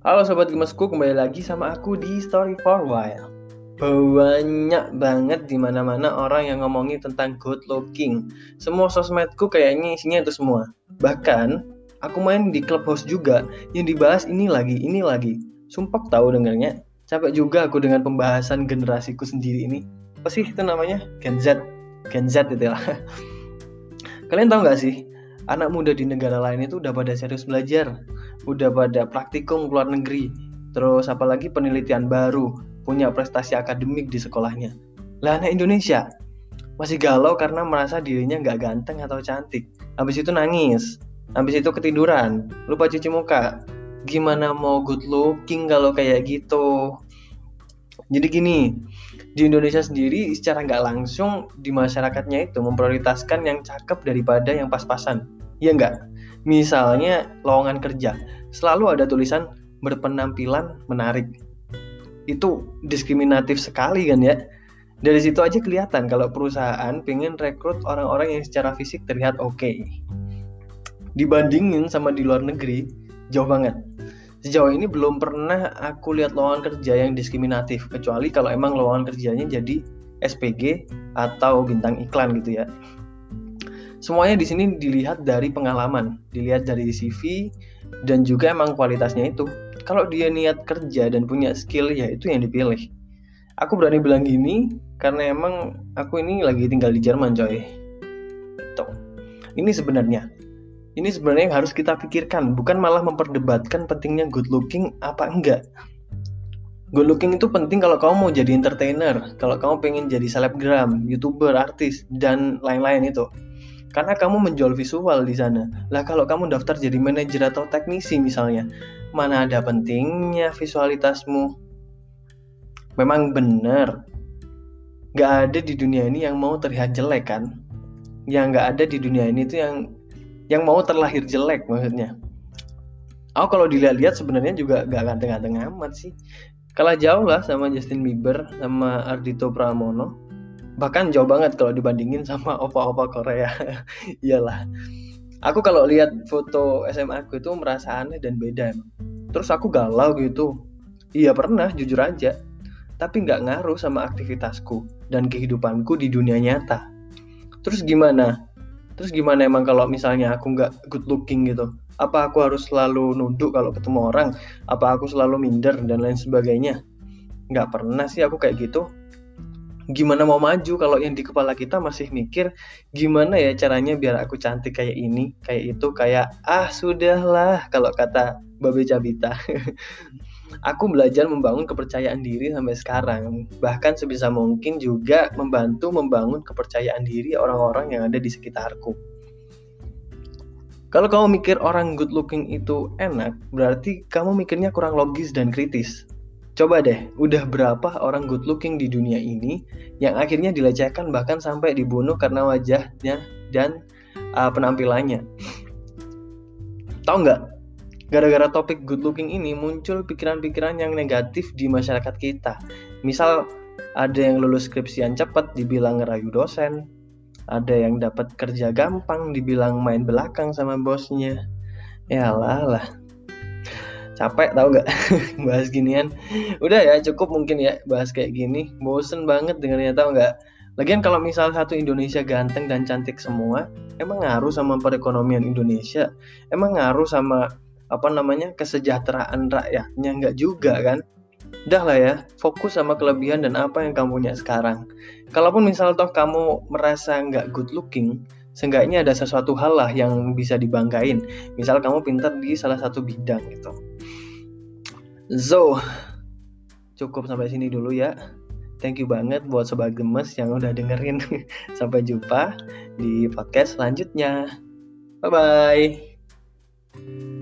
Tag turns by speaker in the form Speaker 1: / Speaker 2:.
Speaker 1: Halo sobat gemesku, kembali lagi sama aku di Story for While. Banyak banget di mana-mana orang yang ngomongin tentang good looking. Semua sosmedku kayaknya isinya itu semua. Bahkan aku main di clubhouse juga yang dibahas ini lagi, ini lagi. Sumpah tahu dengarnya. Capek juga aku dengan pembahasan generasiku sendiri ini. Apa sih itu namanya? Gen Z. Gen Z itu lah. Kalian tahu nggak sih? Anak muda di negara lain itu udah pada serius belajar udah pada praktikum luar negeri, terus apalagi penelitian baru, punya prestasi akademik di sekolahnya. Lah anak Indonesia masih galau karena merasa dirinya nggak ganteng atau cantik. Habis itu nangis, habis itu ketiduran, lupa cuci muka. Gimana mau good looking kalau kayak gitu? Jadi gini, di Indonesia sendiri secara nggak langsung di masyarakatnya itu memprioritaskan yang cakep daripada yang pas-pasan. Iya nggak? Misalnya lowongan kerja, selalu ada tulisan berpenampilan menarik. Itu diskriminatif sekali kan ya. Dari situ aja kelihatan kalau perusahaan pengen rekrut orang-orang yang secara fisik terlihat oke. Okay. Dibandingin sama di luar negeri, jauh banget. Sejauh ini belum pernah aku lihat lowongan kerja yang diskriminatif, kecuali kalau emang lowongan kerjanya jadi SPG atau bintang iklan gitu ya semuanya di sini dilihat dari pengalaman, dilihat dari CV dan juga emang kualitasnya itu. Kalau dia niat kerja dan punya skill ya itu yang dipilih. Aku berani bilang gini karena emang aku ini lagi tinggal di Jerman coy. Itu. Ini sebenarnya ini sebenarnya yang harus kita pikirkan, bukan malah memperdebatkan pentingnya good looking apa enggak. Good looking itu penting kalau kamu mau jadi entertainer, kalau kamu pengen jadi selebgram, youtuber, artis, dan lain-lain itu karena kamu menjual visual di sana. Lah kalau kamu daftar jadi manajer atau teknisi misalnya, mana ada pentingnya visualitasmu? Memang benar, gak ada di dunia ini yang mau terlihat jelek kan? Yang gak ada di dunia ini itu yang yang mau terlahir jelek maksudnya. Aku kalau dilihat-lihat sebenarnya juga gak ganteng-ganteng amat sih. Kalah jauh lah sama Justin Bieber sama Ardito Pramono bahkan jauh banget kalau dibandingin sama opa-opa Korea. Iyalah. Aku kalau lihat foto SMA aku itu merasa aneh dan beda terus aku galau gitu. Iya pernah jujur aja. Tapi nggak ngaruh sama aktivitasku dan kehidupanku di dunia nyata. Terus gimana? Terus gimana emang kalau misalnya aku nggak good looking gitu? Apa aku harus selalu nunduk kalau ketemu orang? Apa aku selalu minder dan lain sebagainya? Nggak pernah sih aku kayak gitu gimana mau maju kalau yang di kepala kita masih mikir gimana ya caranya biar aku cantik kayak ini kayak itu kayak ah sudahlah kalau kata Babe Cabita aku belajar membangun kepercayaan diri sampai sekarang. Bahkan sebisa mungkin juga membantu membangun kepercayaan diri orang-orang yang ada di sekitarku. Kalau kamu mikir orang good looking itu enak, berarti kamu mikirnya kurang logis dan kritis. Coba deh, udah berapa orang good looking di dunia ini yang akhirnya dilecehkan bahkan sampai dibunuh karena wajahnya dan uh, penampilannya. Tahu nggak? Gara-gara topik good looking ini muncul pikiran-pikiran yang negatif di masyarakat kita. Misal ada yang lulus skripsian cepat dibilang ngerayu dosen, ada yang dapat kerja gampang dibilang main belakang sama bosnya. Ya lah lah capek tau gak bahas ginian udah ya cukup mungkin ya bahas kayak gini bosen banget dengarnya tau gak Lagian kalau misal satu Indonesia ganteng dan cantik semua, emang ngaruh sama perekonomian Indonesia? Emang ngaruh sama apa namanya kesejahteraan rakyatnya? Nggak juga kan? Udah lah ya, fokus sama kelebihan dan apa yang kamu punya sekarang. Kalaupun misal toh kamu merasa nggak good looking, seenggaknya ada sesuatu hal lah yang bisa dibanggain. Misal kamu pintar di salah satu bidang gitu. So, cukup sampai sini dulu ya. Thank you banget buat sobat gemes yang udah dengerin. Sampai jumpa di podcast selanjutnya. Bye bye.